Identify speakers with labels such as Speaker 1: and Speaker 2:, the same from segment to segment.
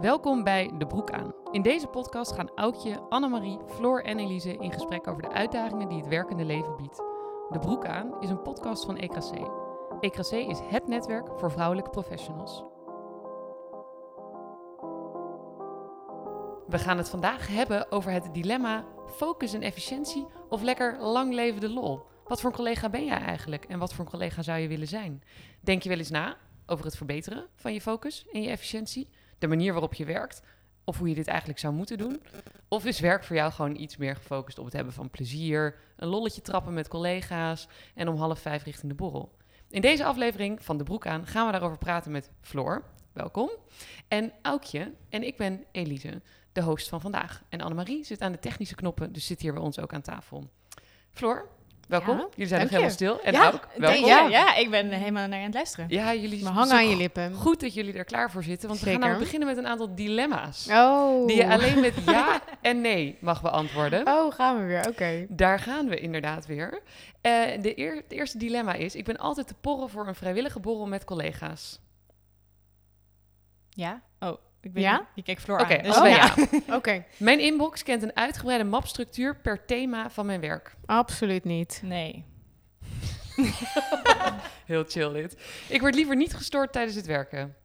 Speaker 1: Welkom bij De Broek aan. In deze podcast gaan Aukje, Annemarie, Floor en Elise in gesprek over de uitdagingen die het werkende leven biedt. De Broek aan is een podcast van EKC. EKC is het netwerk voor vrouwelijke professionals. We gaan het vandaag hebben over het dilemma focus en efficiëntie of lekker lang leven de lol. Wat voor een collega ben jij eigenlijk en wat voor een collega zou je willen zijn? Denk je wel eens na over het verbeteren van je focus en je efficiëntie? De manier waarop je werkt of hoe je dit eigenlijk zou moeten doen? Of is werk voor jou gewoon iets meer gefocust op het hebben van plezier, een lolletje trappen met collega's en om half vijf richting de borrel? In deze aflevering van De Broek aan gaan we daarover praten met Floor, welkom, en Aukje en ik ben Elise, de host van vandaag. En Annemarie zit aan de technische knoppen, dus zit hier bij ons ook aan tafel. Floor, welkom.
Speaker 2: Ja,
Speaker 1: jullie zijn nog helemaal stil. En
Speaker 2: Ja,
Speaker 1: ook, welkom.
Speaker 2: ja.
Speaker 3: Ja, ik ben helemaal naar je aan het luisteren.
Speaker 1: Ja, jullie
Speaker 2: Maar hangen aan je lippen.
Speaker 1: Goed dat jullie er klaar voor zitten, want we gaan namelijk beginnen met een aantal dilemma's.
Speaker 2: Oh.
Speaker 1: Die je alleen met ja en nee mag beantwoorden.
Speaker 2: Oh, gaan we weer. Oké.
Speaker 1: Daar gaan we inderdaad weer. Eh, de eer- het eerste dilemma is: ik ben altijd te porren voor een vrijwillige borrel met collega's.
Speaker 3: Ja? Oh, ik
Speaker 2: Ja?
Speaker 3: Je kijkt Floor
Speaker 1: Oké,
Speaker 3: aan. Dus
Speaker 1: allebei
Speaker 3: ja.
Speaker 2: Oké.
Speaker 1: Mijn inbox kent een uitgebreide mapstructuur per thema van mijn werk.
Speaker 2: Absoluut niet.
Speaker 3: Nee.
Speaker 1: Heel chill dit. Ik word liever niet gestoord tijdens het werken.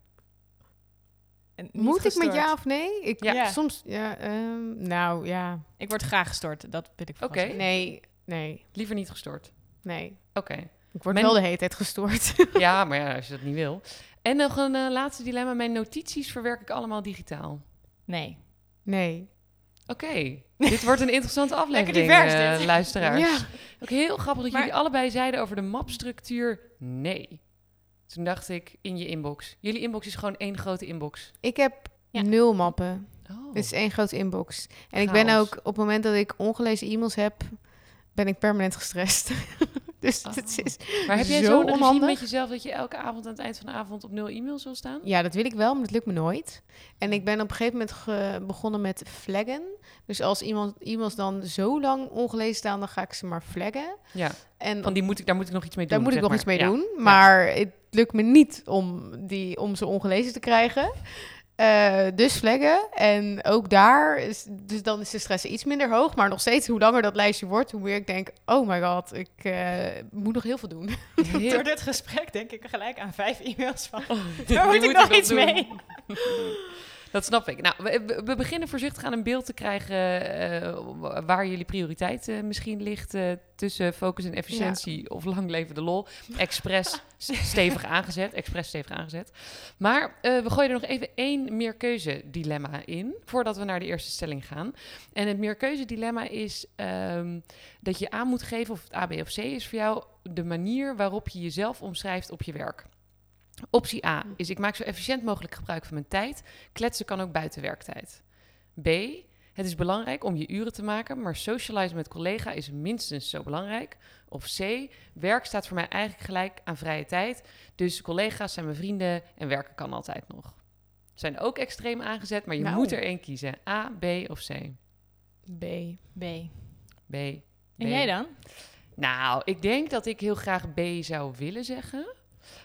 Speaker 2: Moet ik met ja of nee? Ik,
Speaker 1: Ja.
Speaker 3: Ja.
Speaker 2: Soms, ja, ehm, nou ja.
Speaker 3: Ik word graag gestoord, dat wil ik
Speaker 1: Oké.
Speaker 2: Nee, nee,
Speaker 1: Liever niet gestoord.
Speaker 2: nee.
Speaker 1: Oké.
Speaker 2: Ik word
Speaker 1: Mijn-
Speaker 2: wel de hele tijd gestoord.
Speaker 1: Ja, maar ja, als je dat niet wil. En nog een eh, laatste dilemma. Mijn notities verwerk ik allemaal digitaal.
Speaker 3: Nee.
Speaker 2: nee.
Speaker 1: Oké, dit wordt een interessante aflevering,
Speaker 3: divers,
Speaker 1: eh, luisteraars.
Speaker 2: Ja.
Speaker 1: Ook heel grappig dat
Speaker 3: Maar-
Speaker 1: jullie allebei zeiden over de mapstructuur nee. Toen dacht ik, in je inbox. Jullie inbox is gewoon één grote inbox.
Speaker 2: Ik heb
Speaker 3: Ja.
Speaker 2: nul mappen.
Speaker 1: Oh.
Speaker 2: Het is één grote inbox. En ik ben ook, op het moment dat ik ongelezen e-mails heb, ben ik permanent gestrest. dus
Speaker 1: Oh.
Speaker 2: het is...
Speaker 1: maar heb jij
Speaker 2: zo onhandig.
Speaker 1: met jezelf dat je elke avond aan het eind van de avond op nul e-mails wil staan?
Speaker 2: Ja, dat wil ik wel, maar dat lukt me nooit. En ik ben op een gegeven moment begonnen met flaggen. Dus als iemand e-mails dan zo lang ongelezen staan, dan ga ik ze maar flaggen.
Speaker 1: Ja,
Speaker 2: En
Speaker 1: van die moet ik, daar moet ik nog iets mee doen.
Speaker 2: daar moet ik nog iets mee
Speaker 1: Ja.
Speaker 2: doen. Maar het lukt me niet om, die, om ze ongelezen te krijgen. Eh, dus flaggen. En ook daar, is, dus dan is de stress iets minder hoog. Maar nog steeds, hoe langer dat lijstje wordt, hoe meer ik denk... Oh my god, ik eh, moet nog heel veel doen.
Speaker 1: Heel-
Speaker 3: Door dit gesprek denk ik gelijk aan vijf e-mails van...
Speaker 1: Die
Speaker 3: Daar moet ik nog iets
Speaker 1: doen.
Speaker 3: mee.
Speaker 1: Dat snap ik. Nou, we- beginnen voorzichtig aan een beeld te krijgen eh, waar jullie prioriteit misschien ligt eh, tussen focus en efficiëntie of lang leven de lol. Expres s- stevig aangezet, expres stevig aangezet. Maar eh, we gooien er nog even één meerkeuze dilemma in voordat we naar de eerste stelling gaan. En het meerkeuze dilemma is ehm, dat je aan moet geven of het A, B of C is voor jou de manier waarop je jezelf omschrijft op je werk. Optie A is ik maak zo efficiënt mogelijk gebruik van mijn tijd. Kletsen kan ook buiten werktijd. B. Het is belangrijk om je uren te maken, maar socializen met collega is minstens zo belangrijk. Of C. Werk staat voor mij eigenlijk gelijk aan vrije tijd. Dus collega's zijn mijn vrienden en werken kan altijd nog. Zijn ook extreem aangezet, maar je
Speaker 2: Nou.
Speaker 1: moet er één kiezen. A, B of C?
Speaker 2: B.
Speaker 3: B.
Speaker 1: B.
Speaker 3: En jij dan?
Speaker 1: Nou, ik denk dat ik heel graag B zou willen zeggen.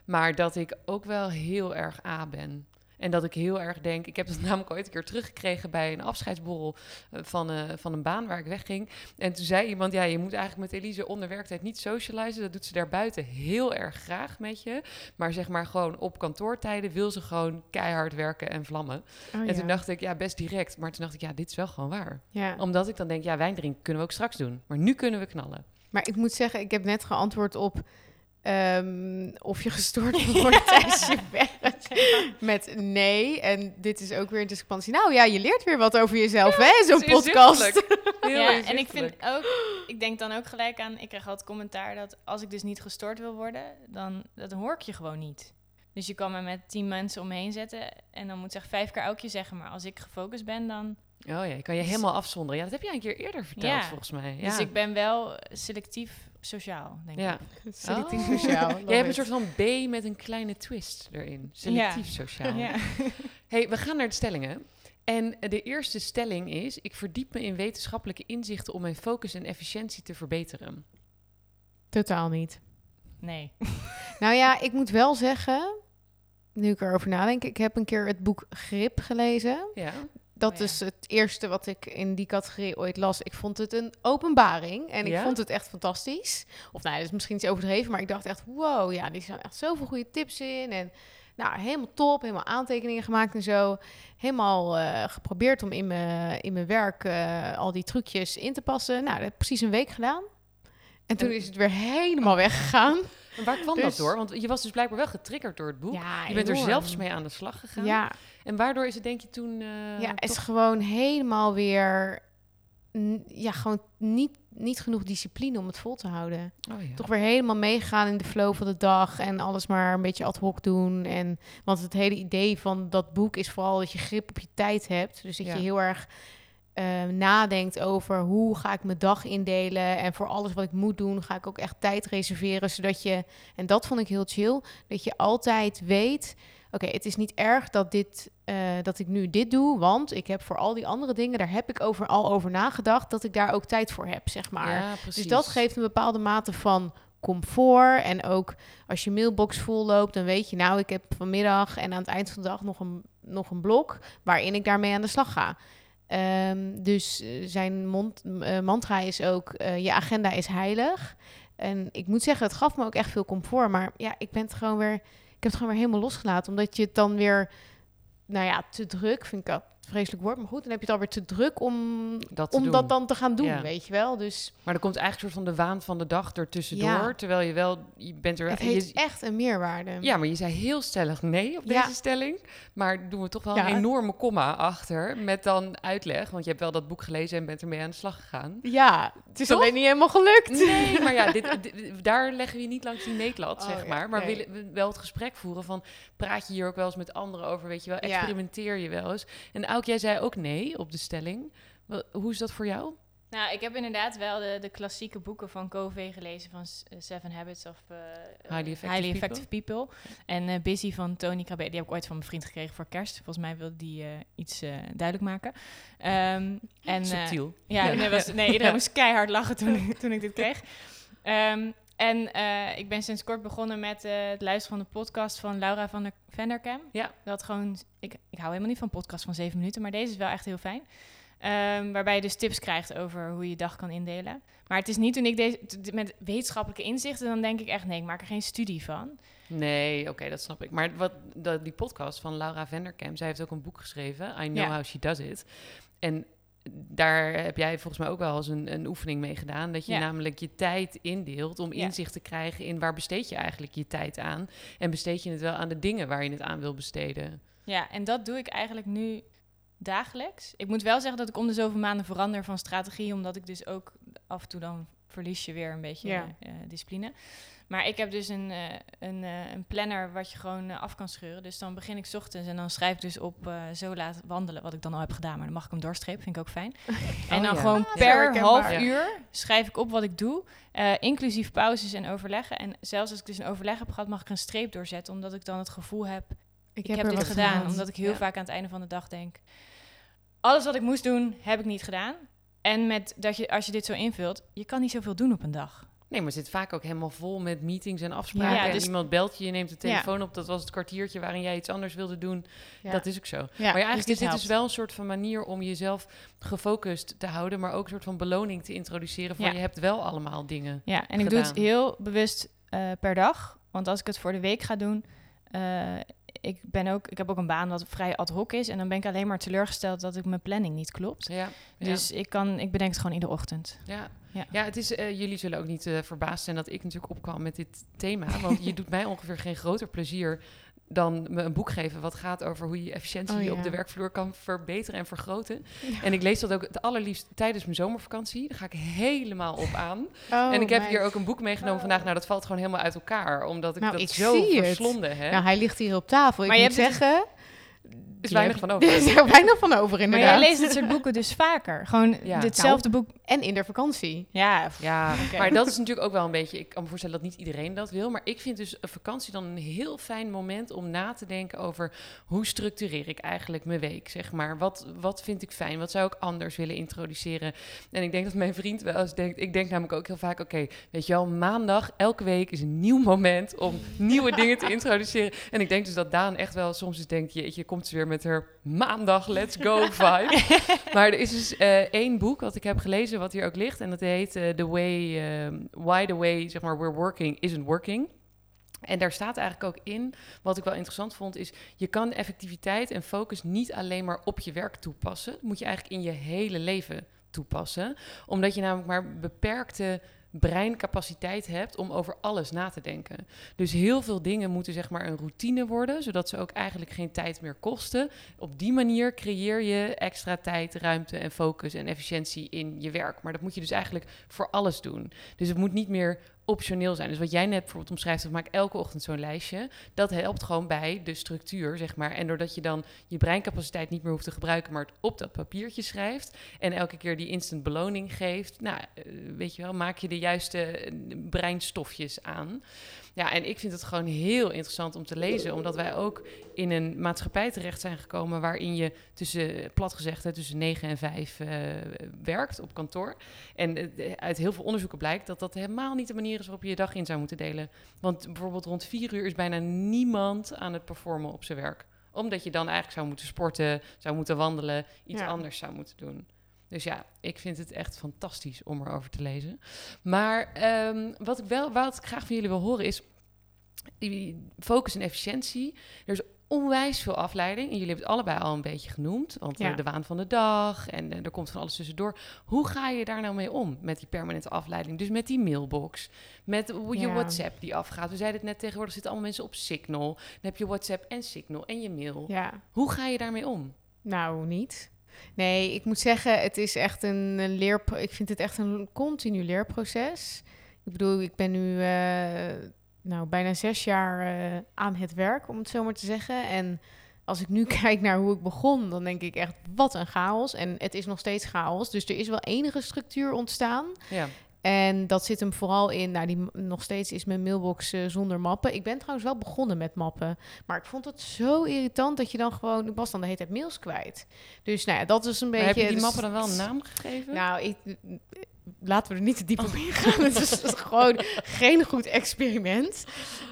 Speaker 1: Maar dat ik ook wel heel erg A ben. En dat ik heel erg denk... Ik heb het namelijk ooit een keer teruggekregen bij een afscheidsborrel eh, van, eh, van een baan waar ik wegging. En toen zei iemand, ja, je moet eigenlijk met Elise onder werktijd niet socializen. Dat doet ze daarbuiten heel erg graag met je. Maar zeg maar gewoon op kantoortijden wil ze gewoon keihard werken en vlammen.
Speaker 2: Oh,
Speaker 1: en
Speaker 2: ja.
Speaker 1: toen dacht ik, ja, best direct. Maar toen dacht ik, ja, dit is wel gewoon waar.
Speaker 2: ja.
Speaker 1: Omdat ik dan denk, ja, wijn drinken kunnen we ook straks doen. Maar nu kunnen we knallen.
Speaker 2: Maar ik moet zeggen, ik heb net geantwoord op ehm, of je gestoord wordt tijdens je werk met nee. En dit is ook weer een discrepantie. Nou ja, je leert weer wat over jezelf, hè? Zo'n podcast.
Speaker 3: ja, en ik vind ook, ik denk dan ook gelijk aan, ik krijg altijd commentaar dat als ik dus niet gestoord wil worden, dan dat hoor ik je gewoon niet. Dus je kan me met tien mensen om me heen zetten en dan moet ik vijf keer aukje zeggen, maar als ik gefocust ben, dan...
Speaker 1: Oh ja, je kan je helemaal afzonderen. Ja, dat heb jij een keer eerder verteld,
Speaker 3: Ja.
Speaker 1: volgens mij. Ja.
Speaker 3: Dus ik ben wel selectief sociaal, denk
Speaker 1: ja.
Speaker 3: ik.
Speaker 2: Selectief
Speaker 1: Oh.
Speaker 2: sociaal.
Speaker 1: Jij hebt een soort van B met een kleine twist erin. Selectief sociaal.
Speaker 3: Ja.
Speaker 1: hey, we gaan naar de stellingen. En de eerste stelling is... Ik verdiep me in wetenschappelijke inzichten om mijn focus en efficiëntie te verbeteren.
Speaker 2: Totaal niet.
Speaker 3: Nee.
Speaker 2: Nou ja, ik moet wel zeggen, nu ik erover nadenk, ik heb een keer het boek Grip gelezen.
Speaker 1: Ja.
Speaker 2: Dat
Speaker 3: Oh ja.
Speaker 2: is het eerste wat ik in die categorie ooit las. Ik vond het een openbaring en ik
Speaker 1: Ja?
Speaker 2: vond het echt fantastisch. Of nou, dat is misschien iets overdreven, maar ik dacht echt, wow, ja, die staan echt zoveel goede tips in. En nou, helemaal top, helemaal aantekeningen gemaakt en zo. Helemaal eh, geprobeerd om in mijn, in mijn werk eh, al die trucjes in te passen. Nou, dat heb ik precies een week gedaan. En toen
Speaker 1: En-
Speaker 2: is het weer helemaal weggegaan.
Speaker 1: En waar kwam
Speaker 2: Dus-
Speaker 1: dat door? Want je was dus blijkbaar wel getriggerd door het boek.
Speaker 2: Ja,
Speaker 1: je bent er zelfs mee aan de slag gegaan.
Speaker 2: Ja,
Speaker 1: En waardoor is het denk je toen... eh,
Speaker 2: ja, het is gewoon helemaal weer... Ja, gewoon niet, niet genoeg discipline om het vol te houden.
Speaker 1: Oh, ja.
Speaker 2: Toch weer helemaal meegaan in de flow van de dag en alles maar een beetje ad hoc doen. En, want het hele idee van dat boek is vooral dat je grip op je tijd hebt. Dus dat
Speaker 1: Ja.
Speaker 2: je heel erg eh, nadenkt over hoe ga ik mijn dag indelen. En voor alles wat ik moet doen, ga ik ook echt tijd reserveren. Zodat je, en dat vond ik heel chill, dat je altijd weet... Oké, het is niet erg dat, dit, eh, dat ik nu dit doe, want ik heb voor al die andere dingen, daar heb ik over, al over nagedacht, dat ik daar ook tijd voor heb, zeg maar.
Speaker 1: Ja.
Speaker 2: Dus dat geeft een bepaalde mate van comfort. En ook als je mailbox vol loopt, dan weet je, nou, ik heb vanmiddag en aan het eind van de dag nog een, nog een blok waarin ik daarmee aan de slag ga. Ehm, dus eh, zijn mond, eh, mantra is ook, je agenda is heilig. En ik moet zeggen, het gaf me ook echt veel comfort. Maar ja, ik ben het gewoon weer, heb het gewoon weer helemaal losgelaten. Omdat je het dan weer, nou ja, te druk, vind ik vreselijk woord. Maar goed, dan heb je het alweer te druk om,
Speaker 1: dat te
Speaker 2: om
Speaker 1: doen.
Speaker 2: dat dan te gaan doen,
Speaker 1: Ja.
Speaker 2: weet je wel. Dus
Speaker 1: Maar er komt eigenlijk een soort van de waan van de dag ertussendoor.
Speaker 2: Ja.
Speaker 1: Terwijl je wel, je bent er...
Speaker 2: het
Speaker 1: je-
Speaker 2: heeft echt een meerwaarde.
Speaker 1: ja, maar je zei heel stellig nee op
Speaker 2: Ja.
Speaker 1: deze stelling. Maar doen we toch wel een enorme komma achter met dan uitleg. Want je hebt wel dat boek gelezen en bent ermee aan de slag gegaan.
Speaker 2: Ja, het is
Speaker 1: Toch?
Speaker 2: alleen niet helemaal gelukt.
Speaker 1: Nee, maar ja, dit, dit- daar leggen we je niet langs die meetlat,
Speaker 2: Oh,
Speaker 1: zeg maar. Maar
Speaker 2: nee.
Speaker 1: willen we wel het gesprek voeren van... praat je hier ook wel eens met anderen over, weet je wel? Experimenteer je wel eens? En Jij zei ook nee op de stelling. Hoe is dat voor jou?
Speaker 3: Nou, ik heb inderdaad wel de, de klassieke boeken van Covey gelezen van eh, Seven Habits of eh,
Speaker 1: Highly Effective
Speaker 3: Effective People. En eh, Busy van Tony Cabet, die heb ik ooit van mijn vriend gekregen voor kerst. Volgens mij wilde die iets duidelijk maken. Ehm, en,
Speaker 1: Subtiel.
Speaker 3: ja,
Speaker 1: Ja.
Speaker 3: Nee, was, nee, iedereen moest keihard lachen toen ik, toen ik dit kreeg. Ehm, en eh, ik ben sinds kort begonnen met eh, het luisteren van de podcast van Laura van der Venderkam.
Speaker 1: Ja.
Speaker 3: Dat gewoon, ik, ik hou helemaal niet van podcasts van zeven minuten, maar deze is wel echt heel fijn. Ehm, waarbij je dus tips krijgt over hoe je je dag kan indelen. Maar het is niet toen ik deze met wetenschappelijke inzichten, dan denk ik echt nee, ik maak er geen studie van.
Speaker 1: Nee, oké, dat snap ik. Maar wat, dat, die podcast van Laura Vanderkam, zij heeft ook een boek geschreven, I Know
Speaker 3: Ja.
Speaker 1: How She Does It. En daar heb jij volgens mij ook wel eens een, een oefening mee gedaan. Dat je
Speaker 3: Ja.
Speaker 1: namelijk je tijd indeelt om
Speaker 3: Ja.
Speaker 1: inzicht te krijgen in waar besteed je eigenlijk je tijd aan. En besteed je het wel aan de dingen waar je het aan wil besteden.
Speaker 3: Ja, en dat doe ik eigenlijk nu dagelijks. Ik moet wel zeggen dat ik om de zoveel maanden verander van strategie, omdat ik dus ook af en toe dan verlies je weer een beetje
Speaker 2: Ja.
Speaker 3: eh, discipline. Maar ik heb dus een, eh, een, eh, een planner wat je gewoon eh, af kan scheuren. Dus dan begin ik 's ochtends en dan schrijf ik dus op zo laat wandelen, wat ik dan al heb gedaan. Maar dan mag ik hem doorstrepen, vind ik ook fijn. en dan
Speaker 1: ja.
Speaker 3: gewoon per half uur schrijf ik op wat ik doe, inclusief pauzes en overleggen. En zelfs als ik dus een overleg heb gehad, mag ik een streep doorzetten, omdat ik dan het gevoel heb, ik, heb, dit gedaan, omdat ik heel
Speaker 1: Ja.
Speaker 3: vaak aan het einde van de dag denk... alles wat ik moest doen, heb ik niet gedaan. En met dat je, als je dit zo invult, je kan niet zoveel doen op een dag.
Speaker 1: Nee, maar het zit vaak ook helemaal vol met meetings en afspraken.
Speaker 3: Ja,
Speaker 1: en
Speaker 3: dus-
Speaker 1: iemand belt je, je neemt de
Speaker 2: Ja.
Speaker 1: telefoon op. Dat was het kwartiertje waarin jij iets anders wilde doen.
Speaker 2: Ja.
Speaker 1: Dat is ook zo.
Speaker 2: Ja,
Speaker 1: maar ja, eigenlijk
Speaker 2: dus
Speaker 1: is dit dus wel een soort van manier om jezelf gefocust te houden, maar ook een soort van beloning te introduceren van je hebt wel allemaal dingen.
Speaker 3: Ja, en ik doe het heel bewust eh, per dag. Want als ik het voor de week ga doen... eh, ik, ben ook, ik heb ook een baan wat vrij ad hoc is. En dan ben ik alleen maar teleurgesteld dat ik mijn planning niet klopt.
Speaker 1: Ja, ja.
Speaker 3: Dus ik, kan, ik bedenk het gewoon iedere ochtend.
Speaker 1: Ja.
Speaker 3: Ja.
Speaker 1: Ja. het is, eh, jullie zullen ook niet eh, verbaasd zijn dat ik natuurlijk opkwam met dit thema. Want je doet mij ongeveer geen groter plezier dan me een boek geven wat gaat over hoe je efficiëntie
Speaker 2: Oh, ja.
Speaker 1: op de werkvloer kan verbeteren en vergroten. En ik lees dat ook het allerliefst tijdens mijn zomervakantie. Daar ga ik helemaal op aan.
Speaker 2: Oh,
Speaker 1: en ik heb
Speaker 2: meid.
Speaker 1: hier ook een boek meegenomen
Speaker 3: Oh.
Speaker 1: vandaag. Nou, dat valt gewoon helemaal uit elkaar, omdat ik
Speaker 2: Nou,
Speaker 1: dat
Speaker 2: ik
Speaker 1: zo verslonden heb.
Speaker 2: Nou, hij ligt hier op tafel.
Speaker 3: Maar
Speaker 2: ik
Speaker 3: je
Speaker 2: moet
Speaker 3: hebt het
Speaker 2: zeggen,
Speaker 1: is
Speaker 2: die
Speaker 1: weinig van over.
Speaker 2: Er is er weinig van over,
Speaker 3: Maar
Speaker 2: inderdaad.
Speaker 3: jij leest dit soort boeken dus vaker. Gewoon
Speaker 1: Ja.
Speaker 3: hetzelfde boek.
Speaker 2: En in de vakantie.
Speaker 3: Ja,
Speaker 1: Ja, maar dat is natuurlijk ook wel een beetje... Ik kan me voorstellen dat niet iedereen dat wil. Maar ik vind dus een vakantie dan een heel fijn moment om na te denken over... hoe structureer ik eigenlijk mijn week, zeg maar. Wat, wat vind ik fijn? Wat zou ik anders willen introduceren? En ik denk dat mijn vriend wel eens denkt... Ik denk namelijk ook heel vaak, oké, weet je wel... maandag, elke week is een nieuw moment om nieuwe dingen te introduceren. En ik denk dus dat Daan echt wel soms eens denkt... jeetje, komt ze weer met haar maandag, let's go vibe. Maar er is dus eh, één boek wat ik heb gelezen, wat hier ook ligt. En dat heet eh, The Way, eh, Why the Way, zeg maar, We're Working Isn't Working. En daar staat eigenlijk ook in, wat ik wel interessant vond, is je kan effectiviteit en focus niet alleen maar op je werk toepassen. Dat moet je eigenlijk in je hele leven toepassen. Omdat je namelijk maar beperkte breincapaciteit hebt om over alles na te denken. Dus heel veel dingen moeten zeg maar een routine worden, zodat ze ook eigenlijk geen tijd meer kosten. Op die manier creëer je extra tijd, ruimte en focus en efficiëntie in je werk. Maar dat moet je dus eigenlijk voor alles doen. Dus het moet niet meer optioneel zijn. Dus wat jij net bijvoorbeeld omschrijft, ik maak elke ochtend zo'n lijstje. Dat helpt gewoon bij de structuur, zeg maar. En doordat je dan je breincapaciteit niet meer hoeft te gebruiken, maar het op dat papiertje schrijft. En elke keer die instant beloning geeft. Nou, eh, weet je wel, maak je de juiste eh, breinstofjes aan. Ja, en ik vind het gewoon heel interessant om te lezen, omdat wij ook in een maatschappij terecht zijn gekomen waarin je tussen, plat gezegd, tussen 9 en 5 eh, werkt op kantoor. En eh, uit heel veel onderzoeken blijkt dat dat helemaal niet de manier is waarop je je dag in zou moeten delen. Want bijvoorbeeld rond 4 uur is bijna niemand aan het performen op zijn werk. Omdat je dan eigenlijk zou moeten sporten, zou moeten wandelen, iets
Speaker 2: Ja.
Speaker 1: anders zou moeten doen. Dus ja, ik vind het echt fantastisch om erover te lezen. Maar ehm, wat ik wel wat ik graag van jullie wil horen is die focus en efficiëntie. Er is onwijs veel afleiding. En jullie hebben het allebei al een beetje genoemd. Want eh,
Speaker 2: Ja.
Speaker 1: de waan van de dag en eh, er komt van alles tussendoor. Hoe ga je daar nou mee om met die permanente afleiding? Dus met die mailbox, met je
Speaker 2: Ja.
Speaker 1: WhatsApp die afgaat. We zeiden het net tegenwoordig zitten allemaal mensen op Signal. Dan heb je WhatsApp en Signal en je mail.
Speaker 2: Ja.
Speaker 1: Hoe ga je daarmee om?
Speaker 2: Nou, niet. Nee, ik moet zeggen, het is echt een, leer. Ik vind het echt een continu leerproces. Ik bedoel, ik ben nu eh, nou, bijna zes jaar eh, aan het werk, om het zo maar te zeggen. En als ik nu kijk naar hoe ik begon, dan denk ik echt, wat een chaos. En het is nog steeds chaos. Dus er is wel enige structuur ontstaan.
Speaker 1: Ja,
Speaker 2: En dat zit hem vooral in, nou, die, nog steeds is mijn mailbox eh, zonder mappen. Ik ben trouwens wel begonnen met mappen. Maar ik vond het zo irritant dat je dan gewoon, ik was dan de hele tijd mails kwijt. Dus nou ja, dat is een
Speaker 1: maar
Speaker 2: beetje...
Speaker 1: heb je die
Speaker 2: dus-
Speaker 1: mappen dan wel een naam gegeven?
Speaker 2: Nou, ik, laten we er niet te diep op ingaan. het is gewoon geen goed experiment.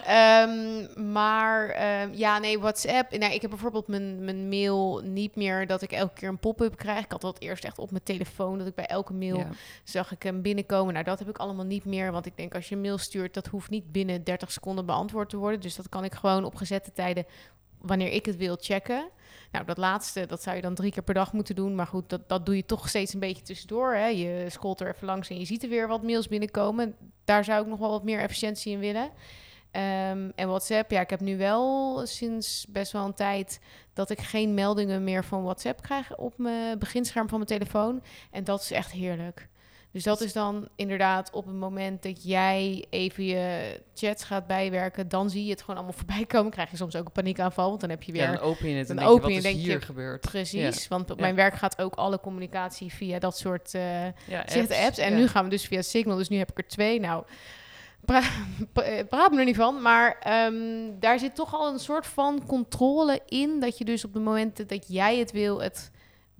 Speaker 2: Ehm, maar ehm, ja, nee, WhatsApp. Nou, ik heb bijvoorbeeld mijn, mijn mail niet meer dat ik elke keer een pop-up krijg. Ik had dat eerst echt op mijn telefoon, dat ik bij elke mail
Speaker 1: Ja.
Speaker 2: zag ik hem binnenkomen. Nou, dat heb ik allemaal niet meer. Want ik denk, als je een mail stuurt, dat hoeft niet binnen 30 seconden beantwoord te worden. Dus dat kan ik gewoon op gezette tijden, wanneer ik het wil, checken. Nou, dat laatste, dat zou je dan drie keer per dag moeten doen. Maar goed, dat, dat doe je toch steeds een beetje tussendoor. Hè? Je scrolt er even langs en je ziet er weer wat mails binnenkomen. Daar zou ik nog wel wat meer efficiëntie in willen. Ehm, en WhatsApp, ja, ik heb nu wel sinds best wel een tijd dat ik geen meldingen meer van WhatsApp krijg op mijn beginscherm van mijn telefoon. En dat is echt heerlijk. Dus dat is dan inderdaad op het moment dat jij even je chats gaat bijwerken, dan zie je het gewoon allemaal voorbij komen. Krijg je soms ook een paniekaanval, want dan heb je weer
Speaker 1: Ja, dan open je het en
Speaker 2: dan open je
Speaker 1: wat is hier
Speaker 2: je,
Speaker 1: gebeurd?
Speaker 2: Precies, want op
Speaker 1: Ja.
Speaker 2: mijn werk gaat ook alle communicatie via dat soort
Speaker 1: Ja,
Speaker 2: apps. apps. En nu gaan we dus via Signal, dus nu heb ik er twee. Nou, pra eh, praat me er niet van, maar ehm, daar zit toch al een soort van controle in, dat je dus op de momenten dat jij het wil, het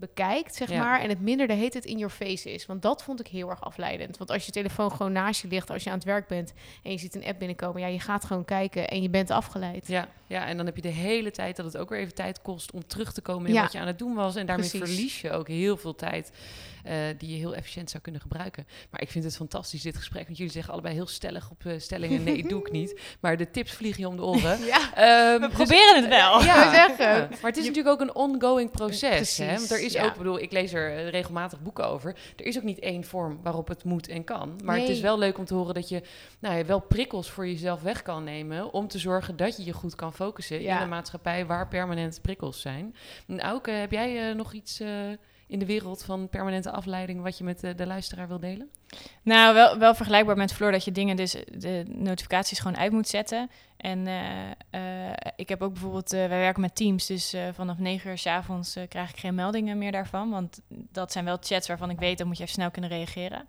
Speaker 2: bekijkt, zeg
Speaker 1: Ja.
Speaker 2: maar, en het minder de heet het in your face is. Want dat vond ik heel erg afleidend. Want als je telefoon gewoon naast je ligt, als je aan het werk bent en je ziet een app binnenkomen, ja, je gaat gewoon kijken en je bent afgeleid.
Speaker 1: Ja, ja, en dan heb je de hele tijd dat het ook weer even tijd kost om terug te komen in
Speaker 2: Ja.
Speaker 1: wat je aan het doen was. En daarmee
Speaker 2: Precies.
Speaker 1: verlies je ook heel veel tijd eh, die je heel efficiënt zou kunnen gebruiken. Maar ik vind het fantastisch, dit gesprek. Want jullie zeggen allebei heel stellig op eh, stellingen. Nee, doe ik niet. Maar de tips vliegen je om de oren.
Speaker 2: Ja,
Speaker 1: Ehm,
Speaker 3: We
Speaker 1: dus-
Speaker 3: proberen het wel.
Speaker 2: Wou zeggen.
Speaker 1: ja. maar het is natuurlijk ook een ongoing proces.
Speaker 2: Precies,
Speaker 1: Hè? Want er is
Speaker 2: ja.
Speaker 1: ook, ik bedoel, ik lees er eh, regelmatig boeken over. Er is ook niet één vorm waarop het moet en kan. Maar het is wel leuk om te horen dat je nou, ja, wel prikkels voor jezelf weg kan nemen. Om te zorgen dat je je goed kan focussen
Speaker 2: Ja.
Speaker 1: in een maatschappij waar permanent prikkels zijn. En Auke, heb jij nog iets in de wereld van permanente afleiding wat je met de, de luisteraar wil delen?
Speaker 3: Nou, wel, wel vergelijkbaar met Floor dat je dingen dus de notificaties gewoon uit moet zetten. En eh, eh, ik heb ook bijvoorbeeld, eh, wij werken met Teams, dus vanaf 9 uur s avonds krijg ik geen meldingen meer daarvan. Want dat zijn wel chats waarvan ik weet, dan moet je even snel kunnen reageren.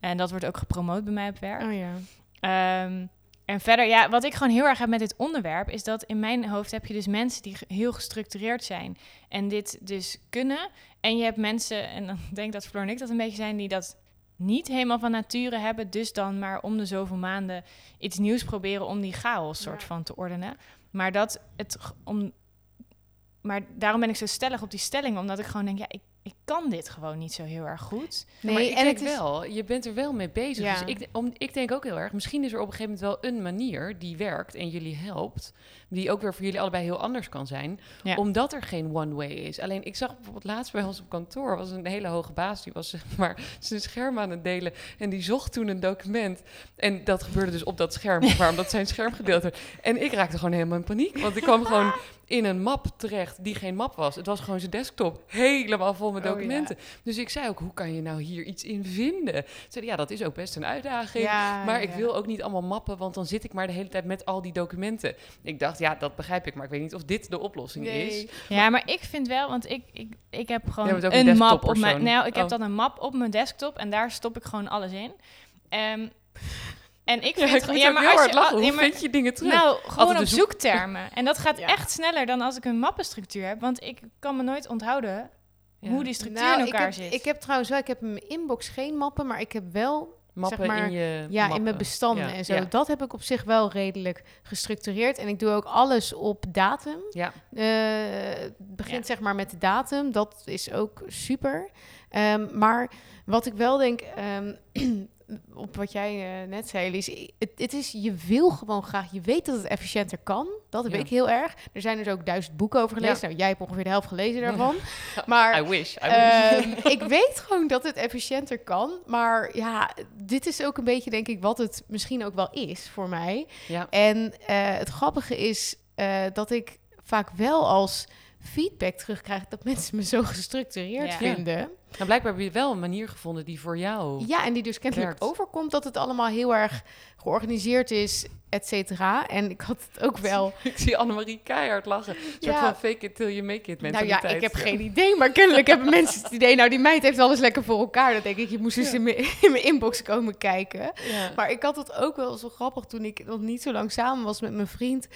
Speaker 3: En dat wordt ook gepromoot bij mij op werk.
Speaker 2: Oh ja.
Speaker 3: Ehm, en verder, ja, wat ik gewoon heel erg heb met dit onderwerp, is dat in mijn hoofd heb je dus mensen die heel gestructureerd zijn en dit dus kunnen. En je hebt mensen, en dan denk ik dat Floor en ik dat een beetje zijn, die dat niet helemaal van nature hebben. Dus dan maar om de zoveel maanden iets nieuws proberen om die chaos soort van te ordenen. Maar dat het om. Maar daarom ben ik zo stellig op die stelling, omdat ik gewoon denk, ja, ik ik kan dit gewoon niet zo heel erg goed.
Speaker 1: Nee, maar ik en denk het is... wel, je bent er wel mee bezig. Ja. Dus ik, om, ik denk ook heel erg, misschien is er op een gegeven moment wel een manier die werkt en jullie helpt, die ook weer voor jullie allebei heel anders kan zijn, omdat er geen one way is. Alleen ik zag bijvoorbeeld laatst bij ons op kantoor, was een hele hoge baas, die was zeg maar zijn scherm aan het delen en die zocht toen een document. En dat gebeurde dus op dat scherm, waarom dat zijn scherm gedeeld werd. En ik raakte gewoon helemaal in paniek, want ik kwam gewoon in een map terecht die geen map was. Het was gewoon zijn desktop helemaal vol met oh, documenten. Dus ik zei ook, hoe kan je nou hier iets in vinden? Zei ja, dat is ook best een uitdaging. maar ik wil ook niet allemaal mappen, want dan zit ik maar de hele tijd met al die documenten. Ik dacht, ja, dat begrijp ik, maar ik weet niet of dit de oplossing is.
Speaker 3: Ja, maar ik vind wel, want ik, ik, ik heb gewoon een, map op mijn... Nou, ik heb oh. dan een map op mijn desktop en daar stop ik gewoon alles in. Um, en ik vind
Speaker 1: ja, ja, maar als je, lachen. Hoe vind je dingen terug?
Speaker 3: Nou, gewoon op zoektermen. En dat gaat echt sneller dan als ik een mappenstructuur heb. Want ik kan me nooit onthouden hoe die structuur nou, in elkaar
Speaker 2: ik
Speaker 3: heb,
Speaker 2: zit. Ik heb trouwens wel, ik heb in mijn inbox geen mappen, maar ik heb wel
Speaker 1: mappen
Speaker 2: zeg maar,
Speaker 1: in je
Speaker 2: ja, in mijn bestanden en zo. Dat heb ik op zich wel redelijk gestructureerd. En ik doe ook alles op datum.
Speaker 1: Ja.
Speaker 2: Uh, begint zeg maar met de datum. Dat is ook super. Um, maar wat ik wel denk, um, op wat jij uh, net zei, Lies, het, het, is, je wil gewoon graag, je weet dat het efficiënter kan. Dat heb ik heel erg. Er zijn dus ook duizend boeken over gelezen. Nou, jij hebt ongeveer de helft gelezen daarvan. Maar
Speaker 1: I wish, I
Speaker 2: ehm, ik weet gewoon dat het efficiënter kan. Maar ja, dit is ook een beetje, denk ik, wat het misschien ook wel is voor mij. En uh, het grappige is uh, dat ik vaak wel als feedback terugkrijg dat mensen me zo gestructureerd vinden.
Speaker 1: Nou, blijkbaar heb je wel een manier gevonden die voor jou.
Speaker 2: Ja, en die dus kennelijk overkomt dat het allemaal heel erg georganiseerd is, et cetera. En ik had het ook wel.
Speaker 1: ik zie Annemarie keihard lachen. Een soort van fake it till you make it
Speaker 2: Nou ja, ik heb geen idee, maar kennelijk hebben mensen het idee. Nou, die meid heeft alles lekker voor elkaar. Dat denk ik, je moest eens in, mijn, in mijn inbox komen kijken. Maar ik had het ook wel zo grappig toen ik nog niet zo lang samen was met mijn vriend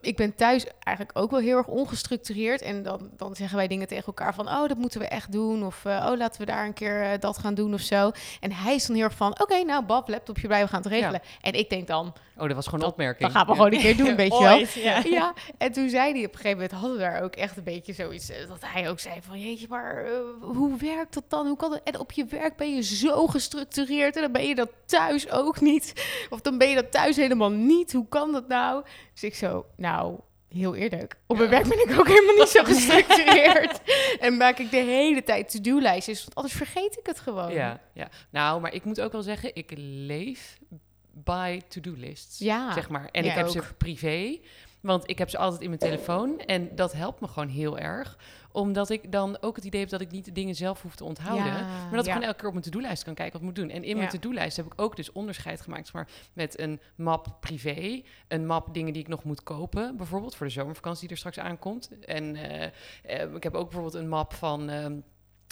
Speaker 2: ik ben thuis eigenlijk ook wel heel erg ongestructureerd. En dan, dan zeggen wij dingen tegen elkaar van... oh, dat moeten we echt doen. Of uh, oh, laten we daar een keer uh, dat gaan doen of zo. En hij is dan heel erg van... oké, okay, nou, Bab, laptopje bij, we gaan het regelen. Ja. En ik denk dan...
Speaker 1: Oh, dat was gewoon een opmerking.
Speaker 2: Dan gaan we gewoon een keer doen, weet je wel. Ja. ja. En toen zei hij op een gegeven moment... hadden we daar ook echt een beetje zoiets... Uh, dat hij ook zei van... jeetje, maar hoe werkt dat dan? Hoe kan het? En op je werk ben je zo gestructureerd... en dan ben je dat thuis ook niet. Of dan ben je dat thuis helemaal niet. Hoe kan dat nou? Dus ik zo... Nou, heel eerlijk. Op mijn werk ben ik ook helemaal niet zo gestructureerd. en maak ik de hele tijd to-do-lijstjes, want anders vergeet ik het gewoon.
Speaker 1: Ja, ja. Nou, maar ik moet ook wel zeggen, ik leef by to-do-lists,
Speaker 2: ja.
Speaker 1: zeg maar. En ik heb ze privé, want ik heb ze altijd in mijn telefoon. En dat helpt me gewoon heel erg omdat ik dan ook het idee heb dat ik niet de dingen zelf hoef te onthouden. maar dat ik gewoon elke keer op mijn to-do-lijst kan kijken wat ik moet doen. En in mijn to-do-lijst heb ik ook dus onderscheid gemaakt maar, met een map privé. Een map dingen die ik nog moet kopen. Bijvoorbeeld voor de zomervakantie die er straks aankomt. En uh, uh, ik heb ook bijvoorbeeld een map van... Uh,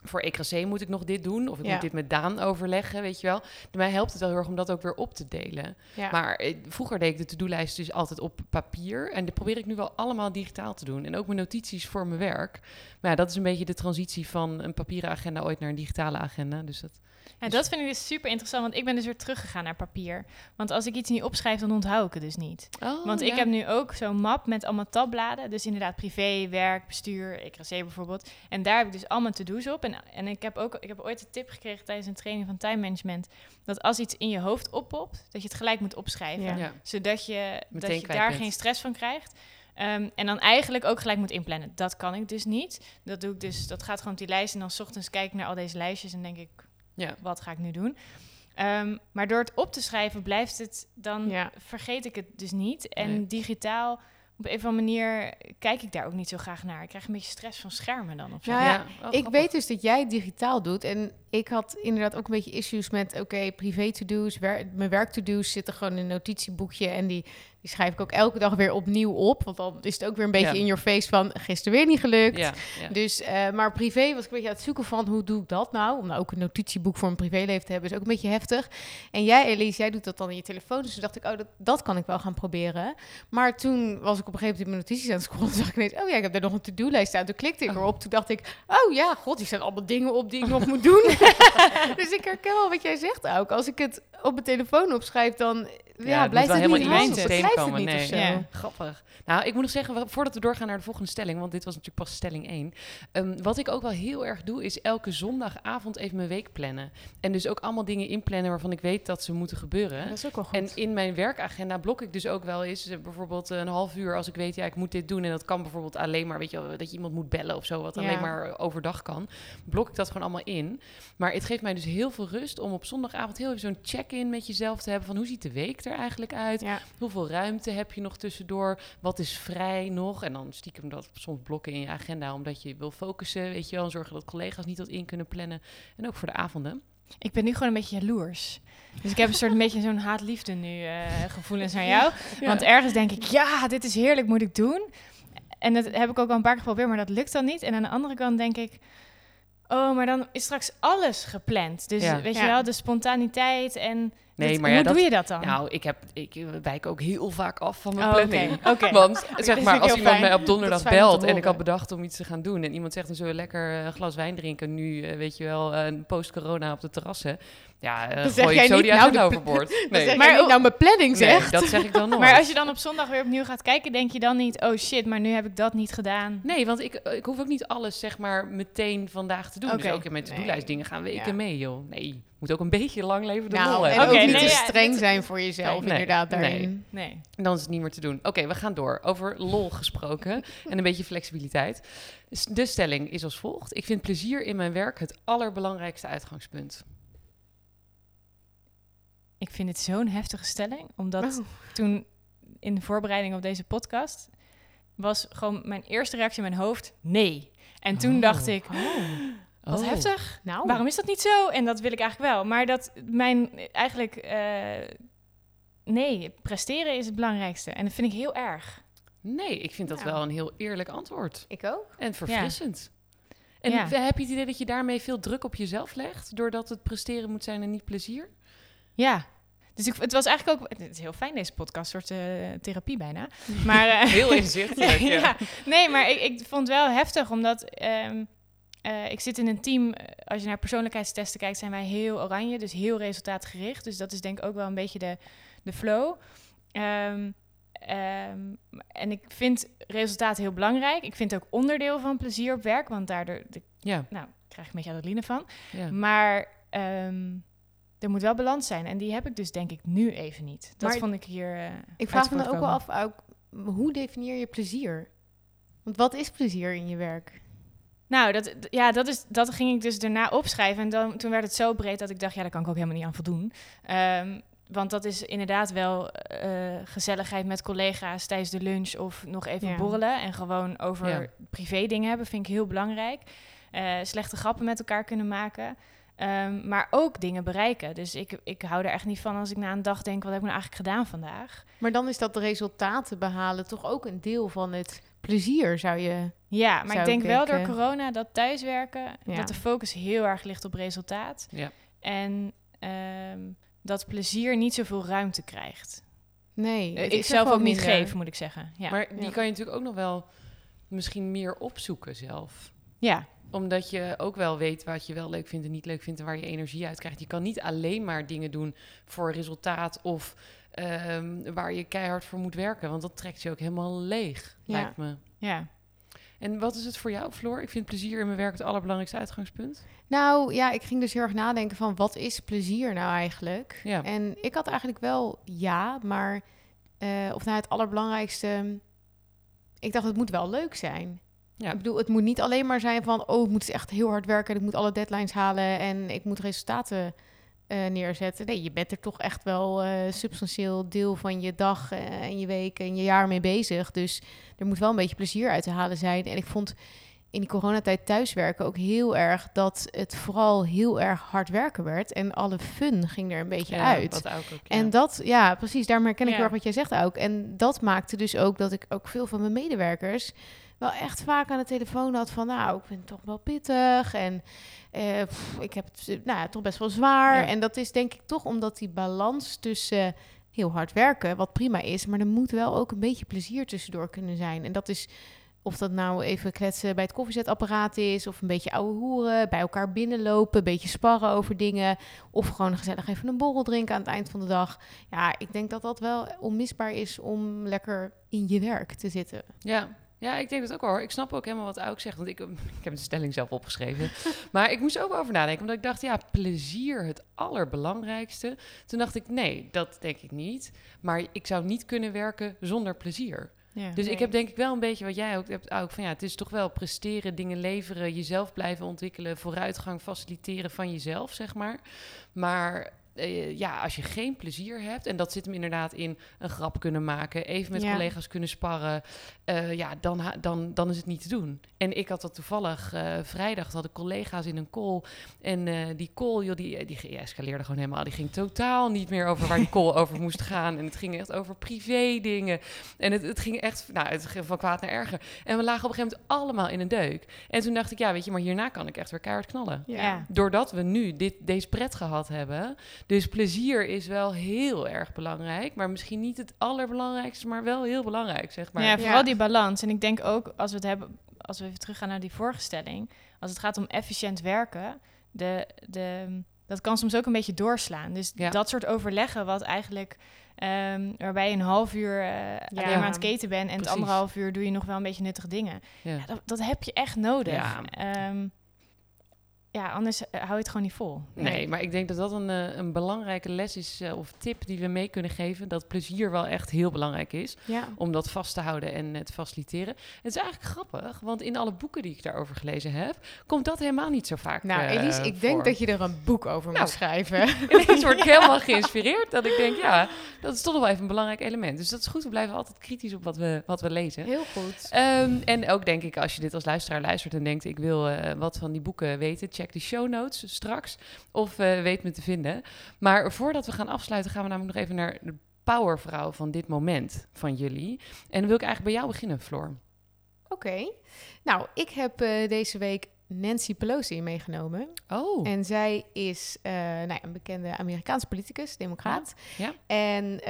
Speaker 1: voor EKC moet ik nog dit doen. Of ik moet dit met Daan overleggen, weet je wel. Mij helpt het wel heel erg om dat ook weer op te delen.
Speaker 2: Ja.
Speaker 1: Maar eh, vroeger deed ik de to-do-lijst dus altijd op papier. En dat probeer ik nu wel allemaal digitaal te doen. En ook mijn notities voor mijn werk. Maar ja, dat is een beetje de transitie van een papieren agenda ooit naar een digitale agenda. Dus dat
Speaker 3: en dat vind ik dus super interessant, want ik ben dus weer teruggegaan naar papier. Want als ik iets niet opschrijf, dan onthoud ik het dus niet.
Speaker 1: Oh,
Speaker 3: want ik heb nu ook zo'n map met allemaal tabbladen. Dus inderdaad privé, werk, bestuur, EKC bijvoorbeeld. En daar heb ik dus allemaal to-do's op. En, en ik, heb ook, ik heb ooit een tip gekregen tijdens een training van time management... dat als iets in je hoofd oppopt, dat je het gelijk moet opschrijven. Ja. Zodat je, dat je daar geen stress van krijgt. Um, en dan eigenlijk ook gelijk moet inplannen. Dat kan ik dus niet. Dat doe ik dus. Dat gaat gewoon op die lijst. En dan s ochtends kijk ik naar al deze lijstjes en denk ik, ja. wat ga ik nu doen? Um, maar door het op te schrijven blijft het, dan vergeet ik het dus niet. En digitaal op een of andere manier kijk ik daar ook niet zo graag naar. Ik krijg een beetje stress van schermen dan of zo.
Speaker 2: Nou ja,
Speaker 1: oh,
Speaker 2: ik
Speaker 1: grappig.
Speaker 2: weet dus dat jij het digitaal doet. En ik had inderdaad ook een beetje issues met... oké, privé to-do's, wer- mijn werk to-do's zitten gewoon in een notitieboekje... en die, die schrijf ik ook elke dag weer opnieuw op. Want dan is het ook weer een beetje
Speaker 1: Ja.
Speaker 2: in your face van... gisteren weer niet gelukt.
Speaker 1: Ja, ja.
Speaker 2: Dus, eh, maar privé was ik een beetje aan het zoeken van... hoe doe ik dat nou? Om nou ook een notitieboek voor een privéleven te hebben... is ook een beetje heftig. En jij, Elise, jij doet dat dan in je telefoon. Dus toen dacht ik, oh, dat, dat kan ik wel gaan proberen. Maar toen was ik op een gegeven moment in mijn notities aan het scrollen... en zag ik ineens, oh ja, ik heb daar nog een to-do-lijst staan. Toen klikte ik erop. Toen dacht ik, oh ja, god, hier staan allemaal dingen op die ik nog moet doen. dus ik herken wel wat jij zegt ook. Als ik het op mijn telefoon opschrijf, dan ja,
Speaker 1: het
Speaker 2: blijft het niet
Speaker 1: helemaal in
Speaker 2: Het
Speaker 1: systeem komen.
Speaker 2: het niet
Speaker 1: Nee.
Speaker 3: Ja.
Speaker 1: Grappig. Nou, ik moet nog zeggen, voordat we doorgaan naar de volgende stelling, want dit was natuurlijk pas stelling 1. Ehm, wat ik ook wel heel erg doe, is elke zondagavond even mijn week plannen. En dus ook allemaal dingen inplannen waarvan ik weet dat ze moeten gebeuren.
Speaker 2: Dat is ook wel goed.
Speaker 1: En in mijn werkagenda blok ik dus ook wel eens eh, bijvoorbeeld een half uur als ik weet, ja, ik moet dit doen. En dat kan bijvoorbeeld alleen maar, weet je wel, dat je iemand moet bellen of zo, wat
Speaker 2: Ja.
Speaker 1: alleen maar overdag kan. Blok ik dat gewoon allemaal in. Maar het geeft mij dus heel veel rust om op zondagavond heel even zo'n check-in met jezelf te hebben van hoe ziet de week er eigenlijk uit?
Speaker 2: ja.
Speaker 1: Hoeveel ruimte heb je nog tussendoor? Wat is vrij nog? En dan stiekem dat soms blokken in je agenda, omdat je wil focussen, weet je wel. En zorgen dat collega's niet dat in kunnen plannen. En ook voor de avonden.
Speaker 3: Ik ben nu gewoon een beetje jaloers. Dus ik heb een soort een beetje zo'n haat-liefde nu eh, gevoelens naar jou. Want ergens denk ik, ja, dit is heerlijk, moet ik doen. En dat heb ik ook al een paar keer geprobeerd, maar dat lukt dan niet. En aan de andere kant denk ik, oh, maar dan is straks alles gepland. Dus
Speaker 1: Ja.
Speaker 3: weet je wel, de spontaniteit en...
Speaker 1: Nee,
Speaker 3: dat-
Speaker 1: maar ja,
Speaker 3: hoe
Speaker 1: dat-
Speaker 3: doe je dat dan?
Speaker 1: Nou, ik, heb, ik wijk ook heel vaak af van mijn
Speaker 3: Oh,
Speaker 1: planning.
Speaker 3: oké, oké.
Speaker 1: Want zeg maar, als iemand
Speaker 2: fijn.
Speaker 1: mij op donderdag belt en ik had bedacht om iets te gaan doen en iemand zegt dan zullen we lekker een glas wijn drinken nu, eh, weet je wel, eh, post-corona op de terrassen. Ja, eh
Speaker 2: zeg
Speaker 1: gooi ik zo
Speaker 2: niet,
Speaker 1: die
Speaker 2: nou, de-
Speaker 1: overboord.
Speaker 2: Maar
Speaker 1: Nee,
Speaker 2: zeg
Speaker 3: Maar
Speaker 2: niet nou mijn planning
Speaker 1: nee,
Speaker 2: zegt.
Speaker 1: dat zeg ik dan nooit.
Speaker 3: Maar als je dan op zondag weer opnieuw gaat kijken, denk je dan niet, oh shit, maar nu heb ik dat niet gedaan.
Speaker 1: Nee, want ik, ik hoef ook niet alles zeg maar meteen vandaag te doen. Dus ook in mijn to-do-lijst
Speaker 2: Nee.
Speaker 1: dingen gaan weken
Speaker 2: Ja.
Speaker 1: mee, joh. Nee, moet ook een beetje lang leven de
Speaker 2: Nou,
Speaker 1: lol
Speaker 2: en ook niet
Speaker 3: nee,
Speaker 2: te streng zijn voor jezelf,
Speaker 1: Nee,
Speaker 2: inderdaad,
Speaker 1: nee.
Speaker 2: daarin.
Speaker 3: Nee.
Speaker 1: Dan is het niet meer te doen. Oké, we gaan door. Over lol gesproken en een beetje flexibiliteit. Dus De stelling is als volgt. Ik vind plezier in mijn werk het allerbelangrijkste uitgangspunt.
Speaker 3: Ik vind het zo'n heftige stelling, omdat
Speaker 2: Oh.
Speaker 3: toen in de voorbereiding op deze podcast was gewoon mijn eerste reactie in mijn hoofd nee. En toen
Speaker 1: Oh.
Speaker 3: dacht ik, wat
Speaker 1: Oh.
Speaker 3: heftig.
Speaker 2: Nou,
Speaker 3: Waarom is dat niet zo? En dat wil ik eigenlijk wel. Maar dat mijn eigenlijk eh, nee, presteren is het belangrijkste. En dat vind ik heel erg.
Speaker 1: Nee, ik vind dat
Speaker 2: Nou.
Speaker 1: wel een heel eerlijk antwoord.
Speaker 2: ik ook.
Speaker 1: En verfrissend. En
Speaker 3: Ja.
Speaker 1: heb je het idee dat je daarmee veel druk op jezelf legt? Doordat het presteren moet zijn en niet plezier?
Speaker 3: Ja. Dus ik, het was eigenlijk ook... Het is heel fijn, deze podcast. Soort eh, therapie bijna. Maar, eh,
Speaker 1: Heel inzichtelijk, ja.
Speaker 3: ja. Nee, maar ik, ik vond het wel heftig, omdat ehm, eh, ik zit in een team. Als je naar persoonlijkheidstesten kijkt, zijn wij heel oranje, dus heel resultaatgericht. Dus dat is denk ik ook wel een beetje de, de flow. Ehm, ehm, en ik vind resultaat heel belangrijk. Ik vind het ook onderdeel van plezier op werk, want daardoor de,
Speaker 1: Ja,
Speaker 3: nou, krijg ik een beetje adrenaline van.
Speaker 1: ja.
Speaker 3: Maar er moet wel balans zijn. En die heb ik dus denk ik nu even niet. Dat
Speaker 2: Maar
Speaker 3: vond ik hier. eh,
Speaker 2: Ik vraag me dan ook wel af, ook, hoe definieer je plezier? Want wat is plezier in je werk?
Speaker 3: Nou, dat, ja, dat, is, dat ging ik dus daarna opschrijven. En dan, toen werd het zo breed dat ik dacht, ja, daar kan ik ook helemaal niet aan voldoen. Ehm, want dat is inderdaad wel eh, gezelligheid met collega's tijdens de lunch of nog even
Speaker 2: Ja.
Speaker 3: borrelen. En gewoon over
Speaker 1: Ja.
Speaker 3: privé dingen hebben, vind ik heel belangrijk. Eh, slechte grappen met elkaar kunnen maken. Ehm, maar ook dingen bereiken. Dus ik, ik hou er echt niet van als ik na een dag denk, wat heb ik nou eigenlijk gedaan vandaag?
Speaker 2: Maar dan is dat de resultaten behalen toch ook een deel van het plezier, zou je...
Speaker 3: Ja, maar ik denk wel door corona dat thuiswerken,
Speaker 2: Ja.
Speaker 3: dat de focus heel erg ligt op resultaat.
Speaker 1: Ja.
Speaker 3: En ehm, dat plezier niet zoveel ruimte krijgt.
Speaker 2: Nee,
Speaker 3: Eh,
Speaker 2: het
Speaker 3: ik
Speaker 2: is
Speaker 3: zelf ook niet geef, moet ik zeggen. Ja.
Speaker 1: Maar die
Speaker 2: Ja.
Speaker 1: kan je natuurlijk ook nog wel misschien meer opzoeken zelf.
Speaker 3: ja.
Speaker 1: Omdat je ook wel weet wat je wel leuk vindt en niet leuk vindt en waar je energie uit krijgt. Je kan niet alleen maar dingen doen voor resultaat of ehm, waar je keihard voor moet werken. Want dat trekt je ook helemaal leeg,
Speaker 2: Ja.
Speaker 1: lijkt me.
Speaker 3: ja.
Speaker 1: En wat is het voor jou, Floor? Ik vind plezier in mijn werk het allerbelangrijkste uitgangspunt.
Speaker 2: Nou ja, ik ging dus heel erg nadenken van wat is plezier nou eigenlijk?
Speaker 1: Ja.
Speaker 2: En ik had eigenlijk wel ja, maar eh, of nou het allerbelangrijkste, ik dacht het moet wel leuk zijn.
Speaker 1: Ja.
Speaker 2: Ik bedoel, het moet niet alleen maar zijn van oh, ik moet echt heel hard werken en ik moet alle deadlines halen en ik moet resultaten eh, neerzetten. Nee, je bent er toch echt wel eh substantieel deel van je dag eh, en je week en je jaar mee bezig. Dus er moet wel een beetje plezier uit te halen zijn. En ik vond in die coronatijd thuiswerken ook heel erg dat het vooral heel erg hard werken werd. En alle fun ging er een beetje
Speaker 1: Ja,
Speaker 2: uit.
Speaker 1: Ook, ja.
Speaker 2: En dat, ja, precies, daarom herken ik
Speaker 3: Ja.
Speaker 2: heel erg wat jij zegt ook. En dat maakte dus ook dat ik ook veel van mijn medewerkers wel echt vaak aan de telefoon had van, nou, ik ben toch wel pittig en eh, pff, ik heb het eh, nou, ja, toch best wel zwaar.
Speaker 1: Ja.
Speaker 2: En dat is denk ik toch omdat die balans tussen heel hard werken, wat prima is, maar er moet wel ook een beetje plezier tussendoor kunnen zijn. En dat is of dat nou even kletsen bij het koffiezetapparaat is, of een beetje ouwe hoeren, bij elkaar binnenlopen, een beetje sparren over dingen, of gewoon gezellig even een borrel drinken aan het eind van de dag. Ja, ik denk dat dat wel onmisbaar is om lekker in je werk te zitten.
Speaker 1: Ja. Ja, ik denk dat ook wel hoor. Ik snap ook helemaal wat Auk zegt. Want ik, ik heb de stelling zelf opgeschreven. maar ik moest ook over nadenken. Omdat ik dacht, ja, plezier het allerbelangrijkste. Toen dacht ik, nee, dat denk ik niet. Maar ik zou niet kunnen werken zonder plezier.
Speaker 3: Ja.
Speaker 1: Dus ik heb denk ik wel een beetje wat jij ook hebt, ook van ja, het is toch wel presteren, dingen leveren, jezelf blijven ontwikkelen, vooruitgang faciliteren van jezelf, zeg maar. Maar eh, ja, als je geen plezier hebt, en dat zit hem inderdaad in een grap kunnen maken, even met
Speaker 2: Ja.
Speaker 1: collega's kunnen sparren, eh, ja, dan, dan, dan is het niet te doen. En ik had dat toevallig eh, vrijdag, hadden collega's in een call. En eh, die call, joh, die, die, die escaleerde gewoon helemaal. Die ging totaal niet meer over waar die call over moest gaan. En het ging echt over privé dingen. En het, het ging echt, nou, het ging van kwaad naar erger. En we lagen op een gegeven moment allemaal in een deuk. En toen dacht ik, ja, weet je, maar hierna kan ik echt weer keihard knallen.
Speaker 3: Ja.
Speaker 1: Doordat we nu dit, deze pret gehad hebben. Dus plezier is wel heel erg belangrijk. Maar misschien niet het allerbelangrijkste, maar wel heel belangrijk, zeg maar.
Speaker 3: ja, vooral
Speaker 2: Ja.
Speaker 3: die balans. En ik denk ook, als we het hebben, als we even teruggaan naar die vorige stelling, als het gaat om efficiënt werken, de, de, dat kan soms ook een beetje doorslaan. Dus
Speaker 1: Ja.
Speaker 3: dat soort overleggen, wat eigenlijk, ehm, waarbij je een half uur eh alleen maar aan het keten bent en het anderhalf uur doe je nog wel een beetje nuttige dingen.
Speaker 1: Ja.
Speaker 3: Ja, dat, dat heb je echt nodig.
Speaker 1: Ja.
Speaker 3: Ja, anders eh, hou je het gewoon niet vol.
Speaker 1: Nee, maar ik denk dat dat een, eh, een belangrijke les is eh, of tip die we mee kunnen geven. Dat plezier wel echt heel belangrijk is.
Speaker 2: Ja.
Speaker 1: Om dat vast te houden en te faciliteren. Het is eigenlijk grappig, want in alle boeken die ik daarover gelezen heb, komt dat helemaal niet zo vaak
Speaker 2: Nou, Elise, ik denk dat je er een boek over
Speaker 1: Nou.
Speaker 2: moet schrijven.
Speaker 1: Ineens word ik helemaal geïnspireerd. Dat ik denk, ja, dat is toch wel even een belangrijk element. Dus dat is goed, we blijven altijd kritisch op wat we, wat we lezen.
Speaker 2: Heel goed.
Speaker 1: Ehm, en ook denk ik, als je dit als luisteraar luistert en denkt... ik wil eh, wat van die boeken weten, check die show notes straks. Of eh, weet me te vinden. Maar voordat we gaan afsluiten, gaan we namelijk nog even naar de powervrouw van dit moment van jullie. En dan wil ik eigenlijk bij jou beginnen, Floor.
Speaker 2: Oké. Nou, ik heb eh, deze week Nancy Pelosi meegenomen.
Speaker 1: Oh,
Speaker 2: En zij is eh, nou ja, een bekende Amerikaanse politicus, democraat.
Speaker 1: Ja,
Speaker 2: En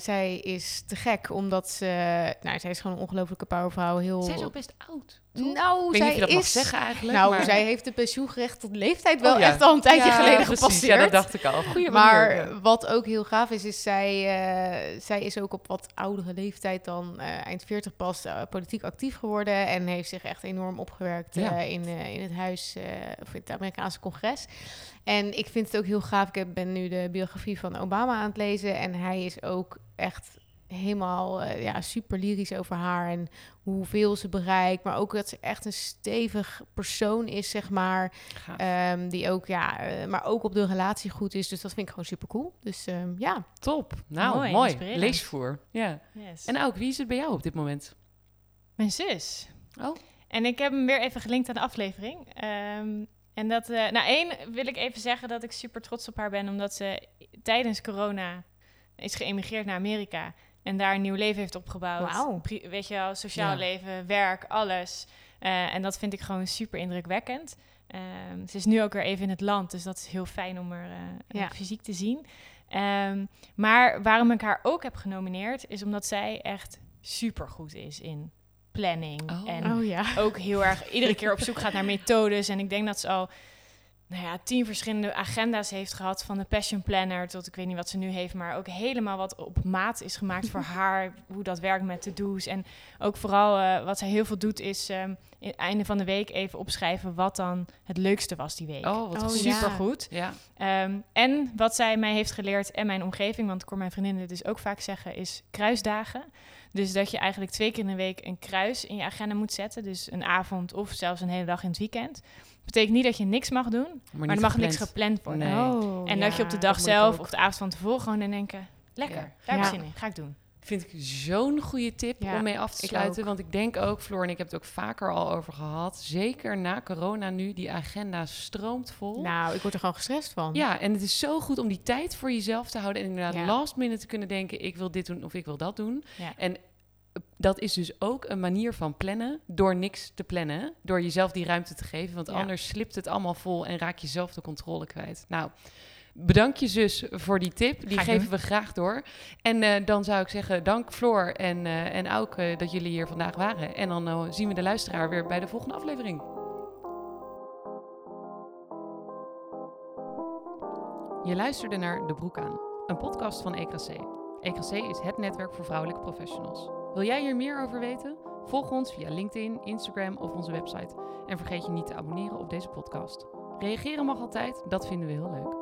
Speaker 2: zij is te gek, omdat ze... Nou, zij is gewoon een ongelofelijke powervrouw. Heel...
Speaker 1: zij is ook best oud, toch?
Speaker 2: Nou,
Speaker 1: ik
Speaker 2: zij
Speaker 1: je dat
Speaker 2: is...
Speaker 1: mag zeggen eigenlijk.
Speaker 2: Nou,
Speaker 1: maar...
Speaker 2: zij heeft de pensioengerechtigde leeftijd wel
Speaker 1: Oh, ja.
Speaker 2: echt al een tijdje
Speaker 1: Ja,
Speaker 2: geleden
Speaker 1: precies.
Speaker 2: gepasseerd.
Speaker 1: Ja, dat dacht ik al. Goeie
Speaker 2: maar
Speaker 1: manier, ja.
Speaker 2: wat ook heel gaaf is, is zij, eh, zij is ook op wat oudere leeftijd dan eh, eind 40 pas eh, politiek actief geworden. En heeft zich echt enorm opgewerkt in, in het huis of in het Amerikaanse congres. En ik vind het ook heel gaaf. Ik ben nu de biografie van Obama aan het lezen. En hij is ook echt helemaal eh, ja, super lyrisch over haar en hoeveel ze bereikt. Maar ook dat ze echt een stevig persoon is, zeg maar. Ehm, die ook, ja, eh, maar ook op de relatie goed is. Dus dat vind ik gewoon super cool. Dus ehm, ja,
Speaker 1: Top. Nou,
Speaker 3: Mooi,
Speaker 1: mooi. Leesvoer. Ja.
Speaker 3: Yes.
Speaker 1: En ook, wie is het bij jou op dit moment?
Speaker 3: Mijn zus.
Speaker 1: Oh.
Speaker 3: En ik heb hem weer even gelinkt aan de aflevering. Ehm, en dat, eh, nou één wil ik even zeggen dat ik super trots op haar ben, omdat ze tijdens corona is geëmigreerd naar Amerika en daar een nieuw leven heeft opgebouwd. Weet je wel, sociaal
Speaker 1: Ja.
Speaker 3: leven, werk, alles. Eh, en dat vind ik gewoon super indrukwekkend. Ehm, ze is nu ook weer even in het land, dus dat is heel fijn om haar eh,
Speaker 2: Ja.
Speaker 3: fysiek te zien. Ehm, maar waarom ik haar ook heb genomineerd, is omdat zij echt super goed is in planning
Speaker 1: Oh.
Speaker 3: en
Speaker 2: oh ja.
Speaker 3: ook heel erg iedere keer op zoek gaat naar methodes. En ik denk dat ze al nou ja, tien verschillende agenda's heeft gehad. Van de Passion Planner tot ik weet niet wat ze nu heeft. Maar ook helemaal wat op maat is gemaakt voor haar. Hoe dat werkt met de do's. En ook vooral eh, wat zij heel veel doet is ehm in het einde van de week even opschrijven wat dan het leukste was die week.
Speaker 1: Oh, wat
Speaker 2: Oh,
Speaker 1: goed.
Speaker 2: ja.
Speaker 3: Super goed.
Speaker 1: Ja.
Speaker 3: Ehm, en wat zij mij heeft geleerd en mijn omgeving, want ik hoor mijn vriendinnen dus ook vaak zeggen, is kruisdagen. Dus dat je eigenlijk twee keer in de week een kruis in je agenda moet zetten. Dus een avond of zelfs een hele dag in het weekend. Betekent niet dat je niks mag doen, maar, er mag niks gepland worden.
Speaker 1: Nee.
Speaker 2: Oh,
Speaker 3: En dat je op de dag zelf of de avond van tevoren gewoon in denken... Lekker,
Speaker 1: Ja.
Speaker 3: daar heb ik
Speaker 2: Ja.
Speaker 3: zin in, ga ik doen.
Speaker 1: Vind ik zo'n goede tip
Speaker 2: Ja,
Speaker 1: om mee af te sluiten. Want ik denk ook, Floor en ik heb het ook vaker al over gehad. Zeker na corona nu, die agenda stroomt vol.
Speaker 2: Nou, ik word er gewoon gestrest van.
Speaker 1: Ja, en het is zo goed om die tijd voor jezelf te houden. En inderdaad
Speaker 2: Ja.
Speaker 1: last minute te kunnen denken, ik wil dit doen of ik wil dat doen.
Speaker 3: Ja.
Speaker 1: En dat is dus ook een manier van plannen door niks te plannen. Door jezelf die ruimte te geven. Want
Speaker 2: Ja.
Speaker 1: anders slipt het allemaal vol en raak je zelf de controle kwijt. Nou, bedankt je zus voor die tip. Die geven
Speaker 3: doen.
Speaker 1: we graag door. En eh, dan zou ik zeggen, dank Floor en, eh en Auke dat jullie hier vandaag waren. En dan eh, zien we de luisteraar weer bij de volgende aflevering. Je luisterde naar De Broek aan, een podcast van EKC. EKC is het netwerk voor vrouwelijke professionals. Wil jij hier meer over weten? Volg ons via LinkedIn, Instagram of onze website. En vergeet je niet te abonneren op deze podcast. Reageren mag altijd, dat vinden we heel leuk.